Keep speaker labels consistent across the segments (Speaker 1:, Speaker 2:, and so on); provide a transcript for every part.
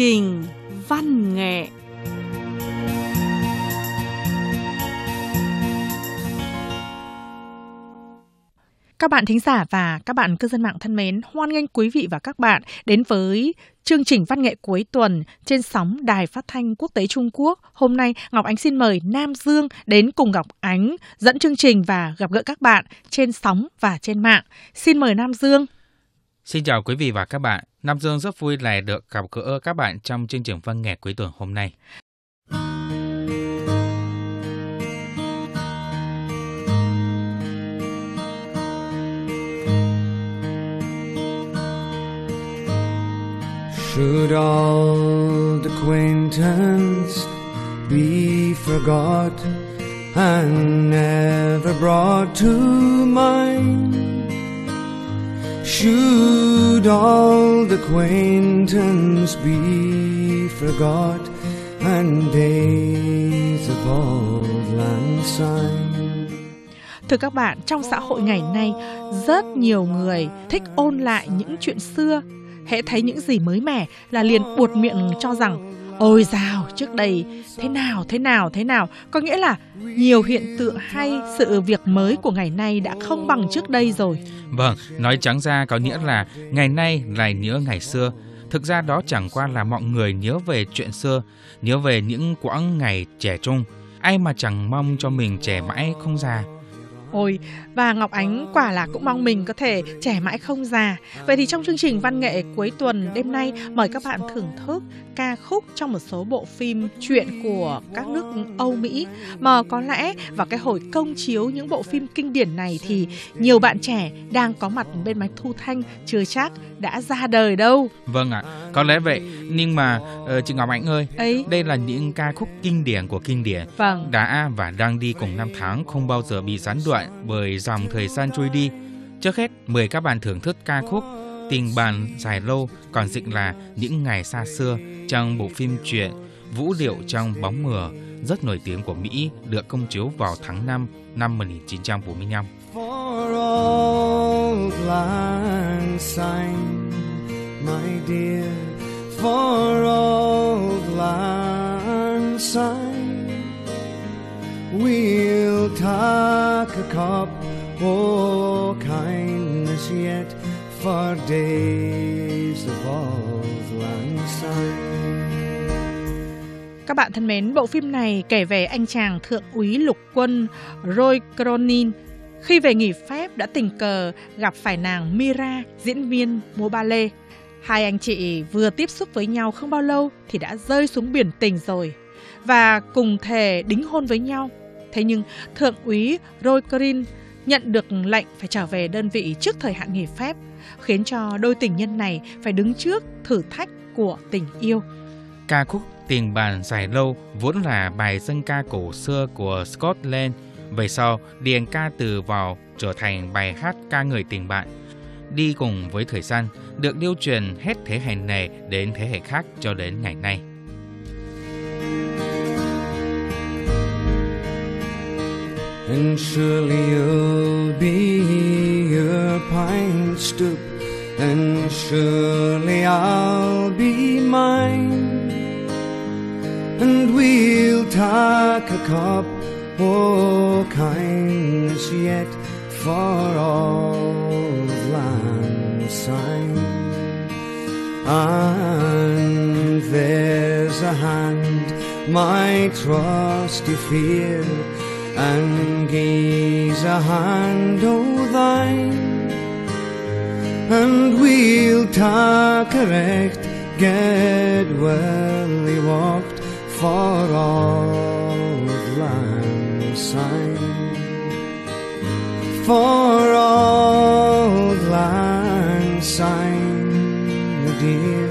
Speaker 1: trình văn nghệ Các bạn thính giả và các bạn cư dân mạng thân mến, hoan nghênh quý vị và các bạn đến với chương trình văn nghệ cuối tuần trên sóng Đài Phát thanh Quốc tế Trung Quốc. Hôm nay Ngọc Ánh xin mời Nam Dương đến cùng Ngọc Ánh dẫn chương trình và gặp gỡ các bạn trên sóng và trên mạng. Xin mời Nam Dương.
Speaker 2: Xin chào quý vị và các bạn. Nam Dương rất vui lại được gặp gỡ các bạn trong chương trình vâng văn nghệ cuối tuần hôm nay.
Speaker 3: Should old acquaintance be forgot and never brought to mind? Should old acquaintance be forgot and days of old lang syne?
Speaker 1: Thưa các bạn, trong xã hội ngày nay, rất nhiều người thích ôn lại những chuyện xưa hễ thấy những gì mới mẻ là liền buột miệng cho rằng ôi dào, trước đây thế nào thế nào thế nào. Có nghĩa là nhiều hiện tượng hay sự việc mới của ngày nay đã không bằng trước đây rồi.
Speaker 2: Vâng nói trắng ra có nghĩa là ngày nay lại nhớ ngày xưa. Thực ra đó chẳng qua là mọi người nhớ về chuyện xưa, nhớ về những quãng ngày trẻ trung. Ai mà chẳng mong cho mình trẻ mãi không già.
Speaker 1: Ôi, và Ngọc Ánh quả là cũng mong mình có thể trẻ mãi không già. Vậy thì trong chương trình văn nghệ cuối tuần đêm nay mời các bạn thưởng thức ca khúc trong một số bộ phim truyện của các nước Âu Mỹ mà có lẽ vào cái hồi công chiếu những bộ phim kinh điển này thì nhiều bạn trẻ đang có mặt bên máy thu thanh chưa chắc đã ra đời đâu.
Speaker 2: Vâng ạ, có lẽ vậy. Nhưng mà uh, chị Ngọc Ánh ơi, ấy đây là những ca khúc kinh điển của kinh điển.
Speaker 1: Vâng.
Speaker 2: Đã và đang đi cùng năm tháng không bao giờ bị gián đoạn bởi dòng thời gian trôi đi. Trước hết, mời các bạn thưởng thức ca khúc Tình bàn dài lâu còn dịch là Những ngày xa xưa trong bộ phim truyện Vũ điệu trong bóng mờ rất nổi tiếng của Mỹ được công chiếu vào tháng 5 năm 1945. For old lang syne, my dear, for old lang syne, we'll take a cup, oh kindness yet, for days of old lang syne.
Speaker 1: Các bạn thân mến, bộ phim này kể về anh chàng thượng úy lục quân Roy Cronin khi về nghỉ phép đã tình cờ gặp phải nàng Mira, diễn viên múa ballet. Hai anh chị vừa tiếp xúc với nhau không bao lâu thì đã rơi xuống biển tình rồi và cùng thề đính hôn với nhau. Thế nhưng thượng úy Roy Green nhận được lệnh phải trở về đơn vị trước thời hạn nghỉ phép, khiến cho đôi tình nhân này phải đứng trước thử thách của tình yêu.
Speaker 2: Ca khúc Tiền bàn dài lâu vốn là bài dân ca cổ xưa của Scotland – về sau, điền ca từ vào trở thành bài hát ca người tình bạn. Đi cùng với thời gian, được lưu truyền hết thế hệ này đến thế hệ khác cho đến ngày nay.
Speaker 3: And surely you'll be your pine stoop And surely I'll be mine And we'll take a cup Oh, kindness yet for all land sign. And there's a hand my trusty fear, and gaze a hand o' oh, thine. And we'll take a recht, get well walked for all land sign for old lang syne, dear,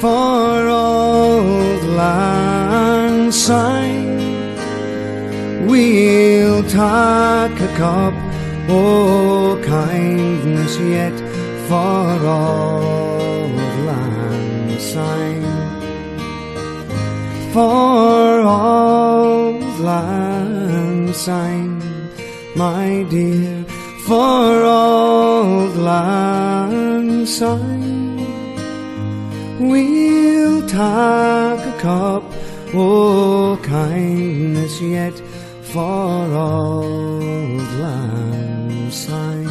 Speaker 3: for old lang syne. We'll take a cup, oh kindness yet, for old lang syne, for old lang sign, my dear, for old lang syne. We'll take a cup, oh kindness yet for old lang syne.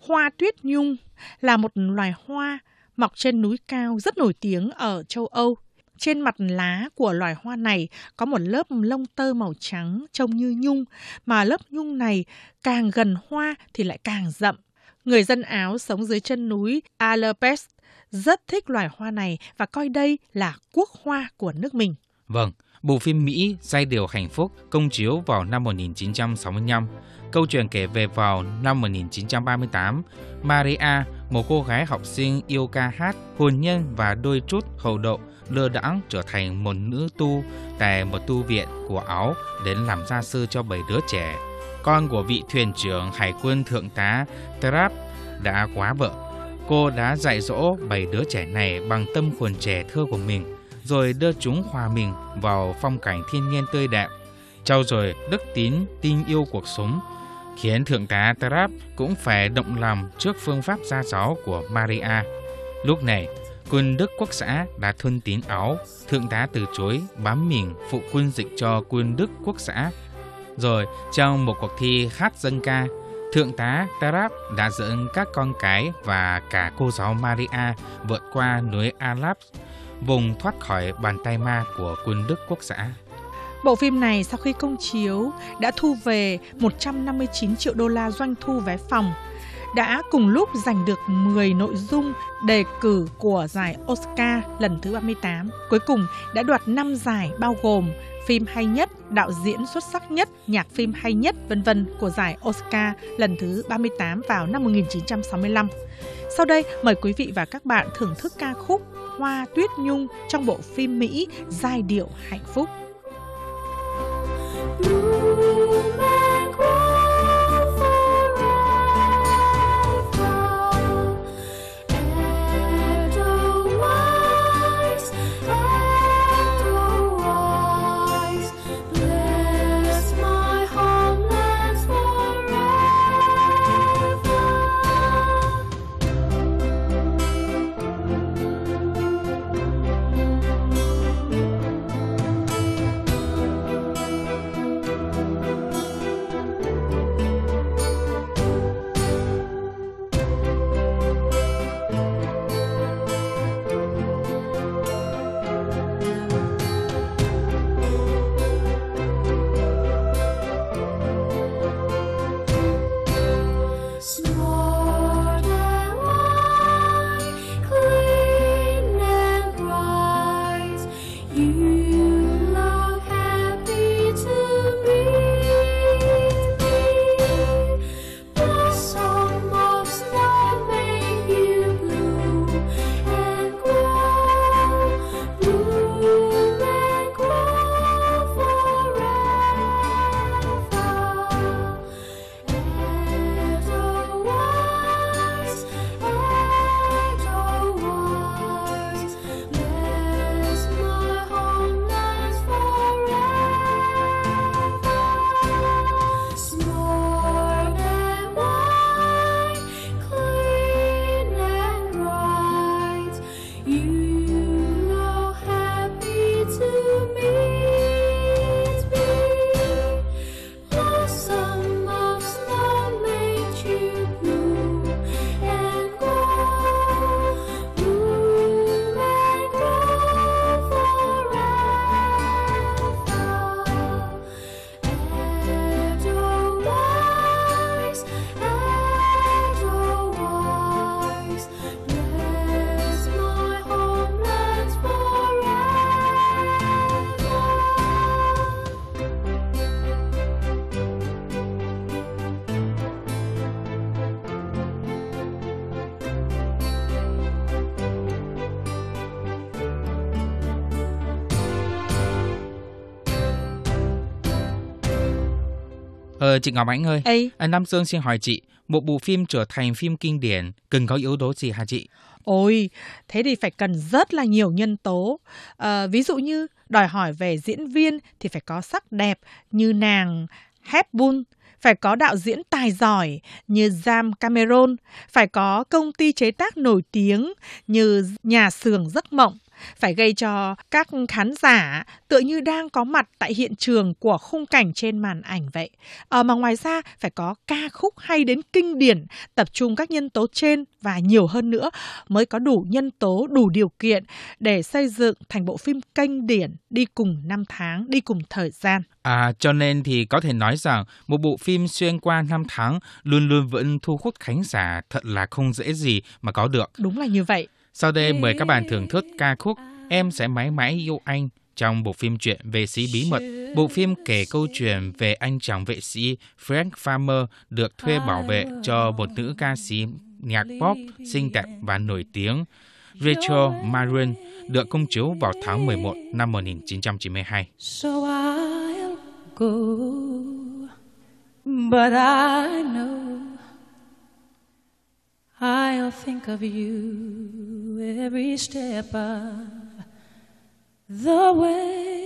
Speaker 4: Hoa tuyết nhung là một loài hoa mọc trên núi cao rất nổi tiếng ở châu Âu. Trên mặt lá của loài hoa này có một lớp lông tơ màu trắng trông như nhung, mà lớp nhung này càng gần hoa thì lại càng rậm. Người dân Áo sống dưới chân núi Alpes rất thích loài hoa này và coi đây là quốc hoa của nước mình.
Speaker 2: Vâng, bộ phim Mỹ Giai điệu hạnh phúc công chiếu vào năm 1965. Câu chuyện kể về vào năm 1938, Maria, một cô gái học sinh yêu ca hát, hồn nhân và đôi chút hậu đậu lơ đãng trở thành một nữ tu tại một tu viện của Áo đến làm gia sư cho bảy đứa trẻ. Con của vị thuyền trưởng hải quân thượng tá Trap đã quá vợ. Cô đã dạy dỗ bảy đứa trẻ này bằng tâm hồn trẻ thơ của mình, rồi đưa chúng hòa mình vào phong cảnh thiên nhiên tươi đẹp, trau dồi đức tín, tin yêu cuộc sống, khiến thượng tá Trap cũng phải động lòng trước phương pháp gia giáo của Maria. Lúc này, quân Đức Quốc xã đã thôn tín áo, thượng tá từ chối bám mình phụ quân dịch cho quân Đức Quốc xã. Rồi, trong một cuộc thi hát dân ca, thượng tá Tarab đã dẫn các con cái và cả cô giáo Maria vượt qua núi Alap, vùng thoát khỏi bàn tay ma của quân Đức Quốc xã.
Speaker 4: Bộ phim này sau khi công chiếu đã thu về 159 triệu đô la doanh thu vé phòng, đã cùng lúc giành được 10 nội dung đề cử của giải Oscar lần thứ 38. Cuối cùng đã đoạt 5 giải bao gồm phim hay nhất, đạo diễn xuất sắc nhất, nhạc phim hay nhất, vân vân của giải Oscar lần thứ 38 vào năm 1965. Sau đây, mời quý vị và các bạn thưởng thức ca khúc Hoa Tuyết Nhung trong bộ phim Mỹ Giai điệu hạnh phúc.
Speaker 2: Ờ, chị Ngọc Ánh ơi,
Speaker 4: Ê,
Speaker 2: anh Nam Dương xin hỏi chị,
Speaker 4: một bộ phim trở thành phim kinh điển cần có yếu tố gì hả chị?
Speaker 1: Ôi, thế thì phải cần rất là nhiều nhân tố. À, ví dụ như đòi hỏi về diễn viên thì phải có sắc đẹp như nàng Hepburn, phải có đạo diễn tài giỏi như James Cameron, phải có công ty chế tác nổi tiếng như nhà xưởng giấc mộng, phải gây cho các khán giả tựa như đang có mặt tại hiện trường của khung cảnh trên màn ảnh vậy. À, mà ngoài ra phải có ca khúc hay đến kinh điển, tập trung các nhân tố trên và nhiều hơn nữa mới có đủ nhân tố, đủ điều kiện để xây dựng thành bộ phim kinh điển đi cùng năm tháng, đi cùng thời gian.
Speaker 4: À, cho nên thì có thể nói rằng một bộ phim xuyên qua năm tháng luôn luôn vẫn thu hút khán giả thật là không dễ gì mà có được.
Speaker 1: Đúng là như vậy.
Speaker 4: Sau đây mời các bạn thưởng thức ca khúc Em sẽ mãi mãi yêu anh trong bộ phim truyện Vệ sĩ bí mật. Bộ phim kể câu chuyện về anh chàng vệ sĩ Frank Farmer được thuê bảo vệ cho một nữ ca sĩ nhạc pop xinh đẹp và nổi tiếng Rachel Marin được công chiếu vào tháng 11 năm 1992. So I'll go, but I know I'll think of you every step of the way.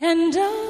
Speaker 4: And I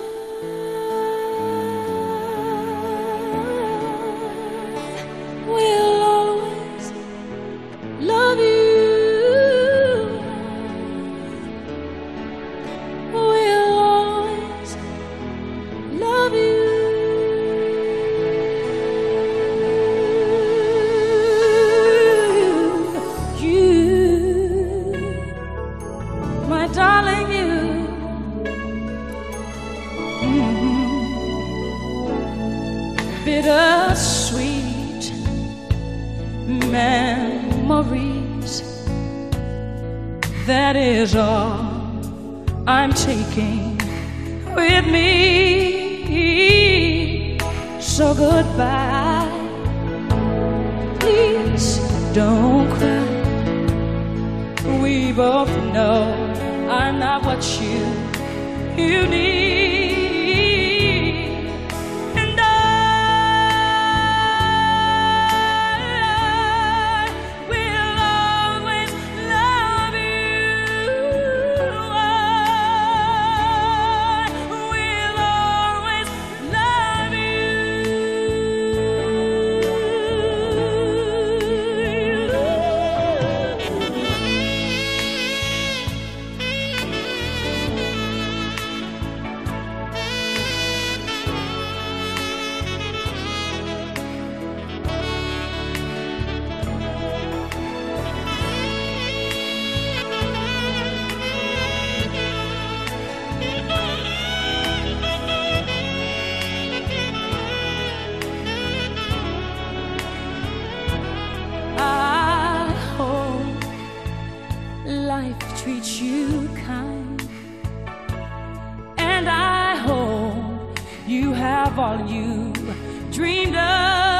Speaker 4: life treats you kind. And I hope you have all you dreamed of.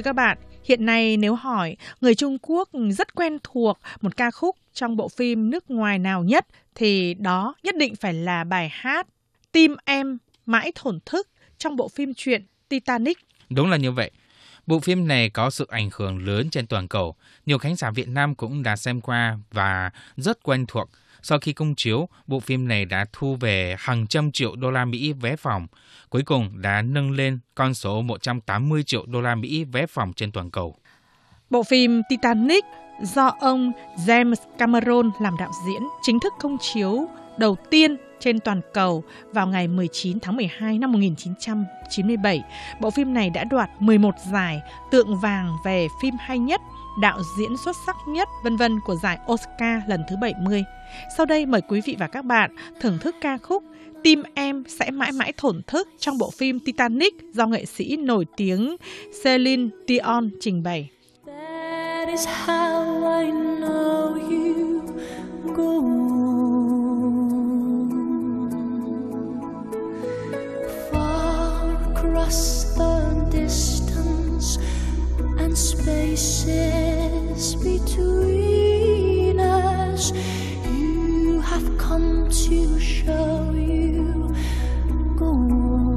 Speaker 4: Thưa các bạn, hiện nay nếu hỏi người Trung Quốc rất quen thuộc một ca khúc trong bộ phim nước ngoài nào nhất thì đó nhất định phải là bài hát Tim em mãi thổn thức trong bộ phim truyện Titanic.
Speaker 2: Đúng là như vậy. Bộ phim này có sự ảnh hưởng lớn trên toàn cầu. Nhiều khán giả Việt Nam cũng đã xem qua và rất quen thuộc. Sau khi công chiếu, bộ phim này đã thu về hàng trăm triệu đô la Mỹ vé phòng. Cuối cùng đã nâng lên con số 180 triệu đô la Mỹ vé phòng trên toàn cầu.
Speaker 4: Bộ phim Titanic do ông James Cameron làm đạo diễn chính thức công chiếu đầu tiên trên toàn cầu vào ngày 19 tháng 12 năm 1997. Bộ phim này đã đoạt 11 giải tượng vàng về phim hay nhất, đạo diễn xuất sắc nhất, vân vân của giải Oscar lần thứ 70. Sau đây mời quý vị và các bạn thưởng thức ca khúc Tim em sẽ mãi mãi thổn thức trong bộ phim Titanic do nghệ sĩ nổi tiếng Celine Dion trình bày. That is how I know you go across the distance spaces between us. You have come to show you go.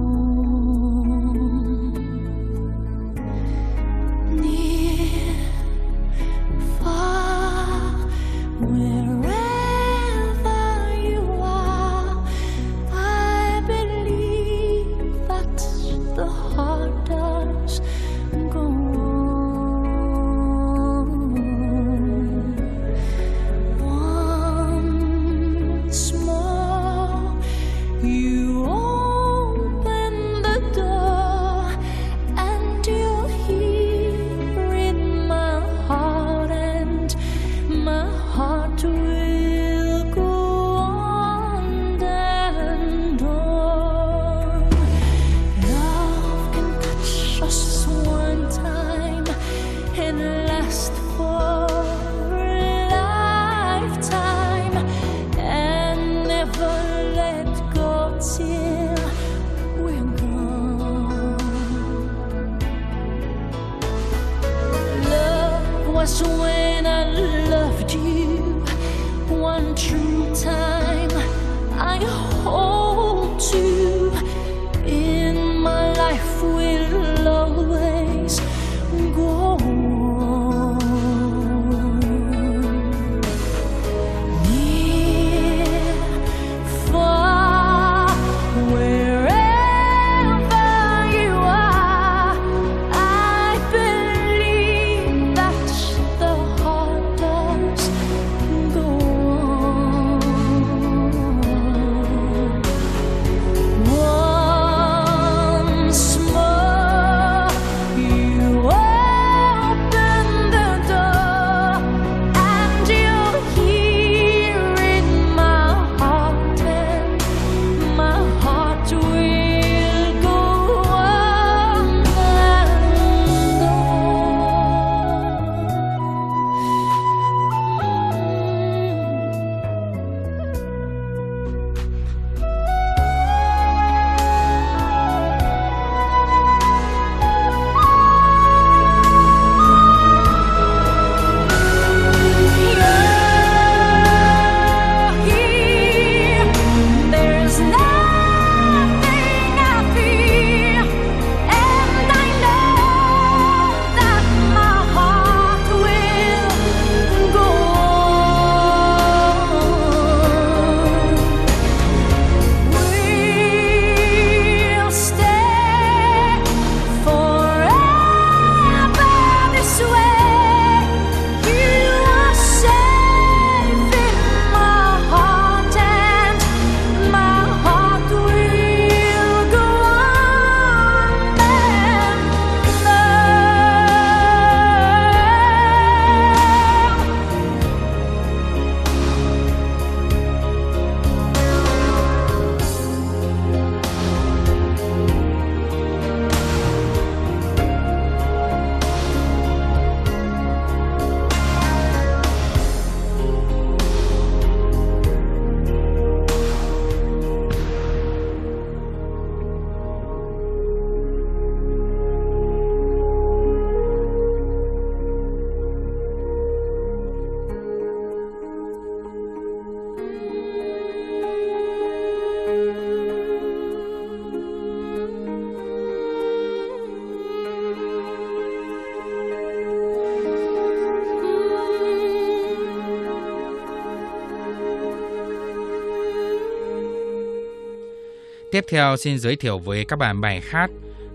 Speaker 4: Tiếp theo xin giới thiệu với các bạn bài hát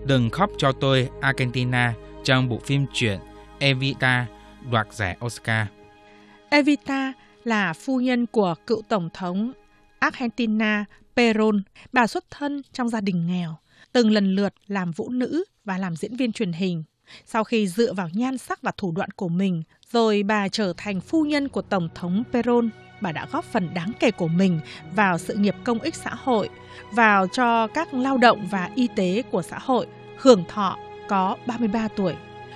Speaker 4: Đừng khóc cho tôi Argentina trong bộ phim truyện Evita đoạt giải Oscar.
Speaker 1: Evita là phu nhân của cựu tổng thống Argentina Perón. Bà xuất thân trong gia đình nghèo, từng lần lượt làm vũ nữ và làm diễn viên truyền hình. Sau khi dựa vào nhan sắc và thủ đoạn của mình, rồi bà trở thành phu nhân của Tổng thống Perón, bà đã góp phần đáng kể của mình vào sự nghiệp công ích xã hội, vào cho các lao động và y tế của xã hội, hưởng thọ có 33 tuổi.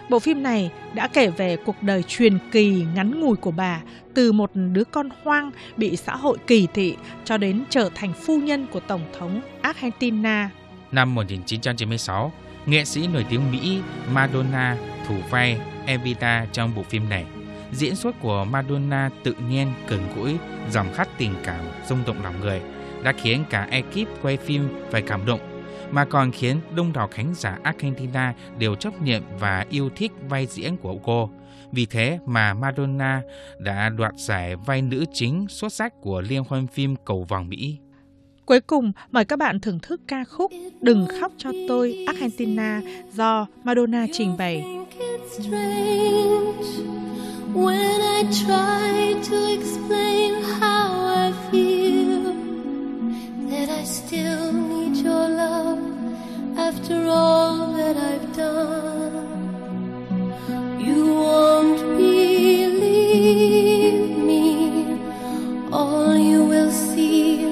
Speaker 1: Bộ phim này đã kể về cuộc đời truyền kỳ ngắn ngủi của bà từ một đứa con hoang bị xã hội kỳ thị cho đến trở thành phu nhân của Tổng thống Argentina.
Speaker 4: Năm 1996, nghệ sĩ nổi tiếng Mỹ Madonna thủ vai Evita trong bộ phim này. Diễn xuất của Madonna tự nhiên, gần gũi, dòng khát tình cảm, rung động lòng người đã khiến cả ekip quay phim phải cảm động mà còn khiến đông đảo khán giả Argentina đều chấp nhận và yêu thích vai diễn của cô. Vì thế mà Madonna đã đoạt giải vai nữ chính xuất sắc của liên hoan phim Cầu Vòng Mỹ.
Speaker 1: Cuối cùng, mời các bạn thưởng thức ca khúc Đừng khóc cho tôi Argentina do Madonna trình bày. When I try to explain how I feel that I still need your love after all that I've done. You won't believe me. All you will see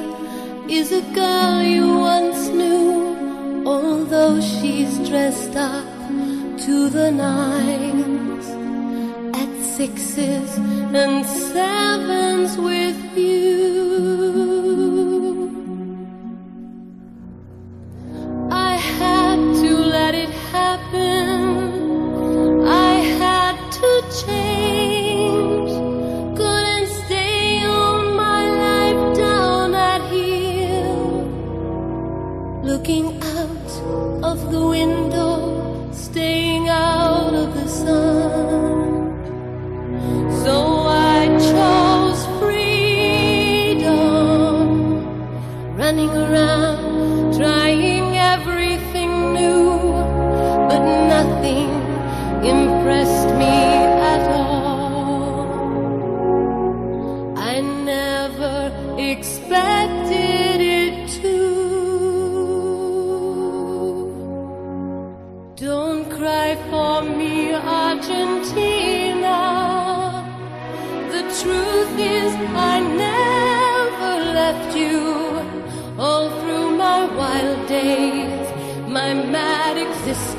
Speaker 1: is a girl you once knew, although she's dressed up to the nines sixes and sevens with you.
Speaker 4: I had to let it happen. I had to change. Couldn't stay my life down at heel. Looking out of the window, staying out of the sun.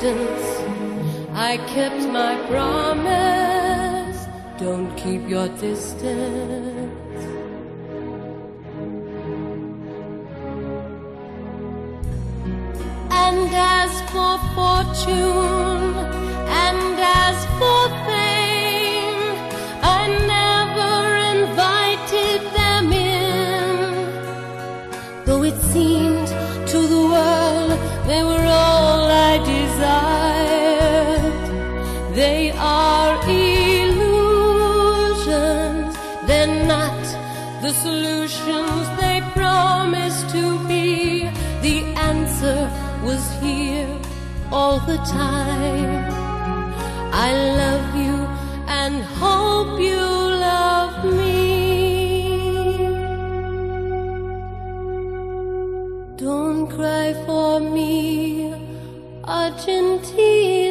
Speaker 4: Distance. I kept my promise. Don't keep your distance. And as for fortune, the time. I love you and hope you love me. Don't cry for me. Argentina.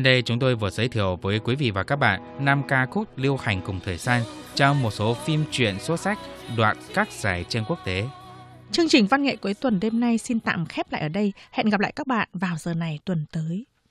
Speaker 4: Trên đây, chúng tôi vừa giới thiệu với quý vị và các bạn năm ca khúc lưu hành cùng thời gian trong một số phim truyện xuất sắc đoạt các giải trên quốc tế.
Speaker 1: Chương trình văn nghệ cuối tuần đêm nay xin tạm khép lại ở đây. Hẹn gặp lại các bạn vào giờ này tuần tới.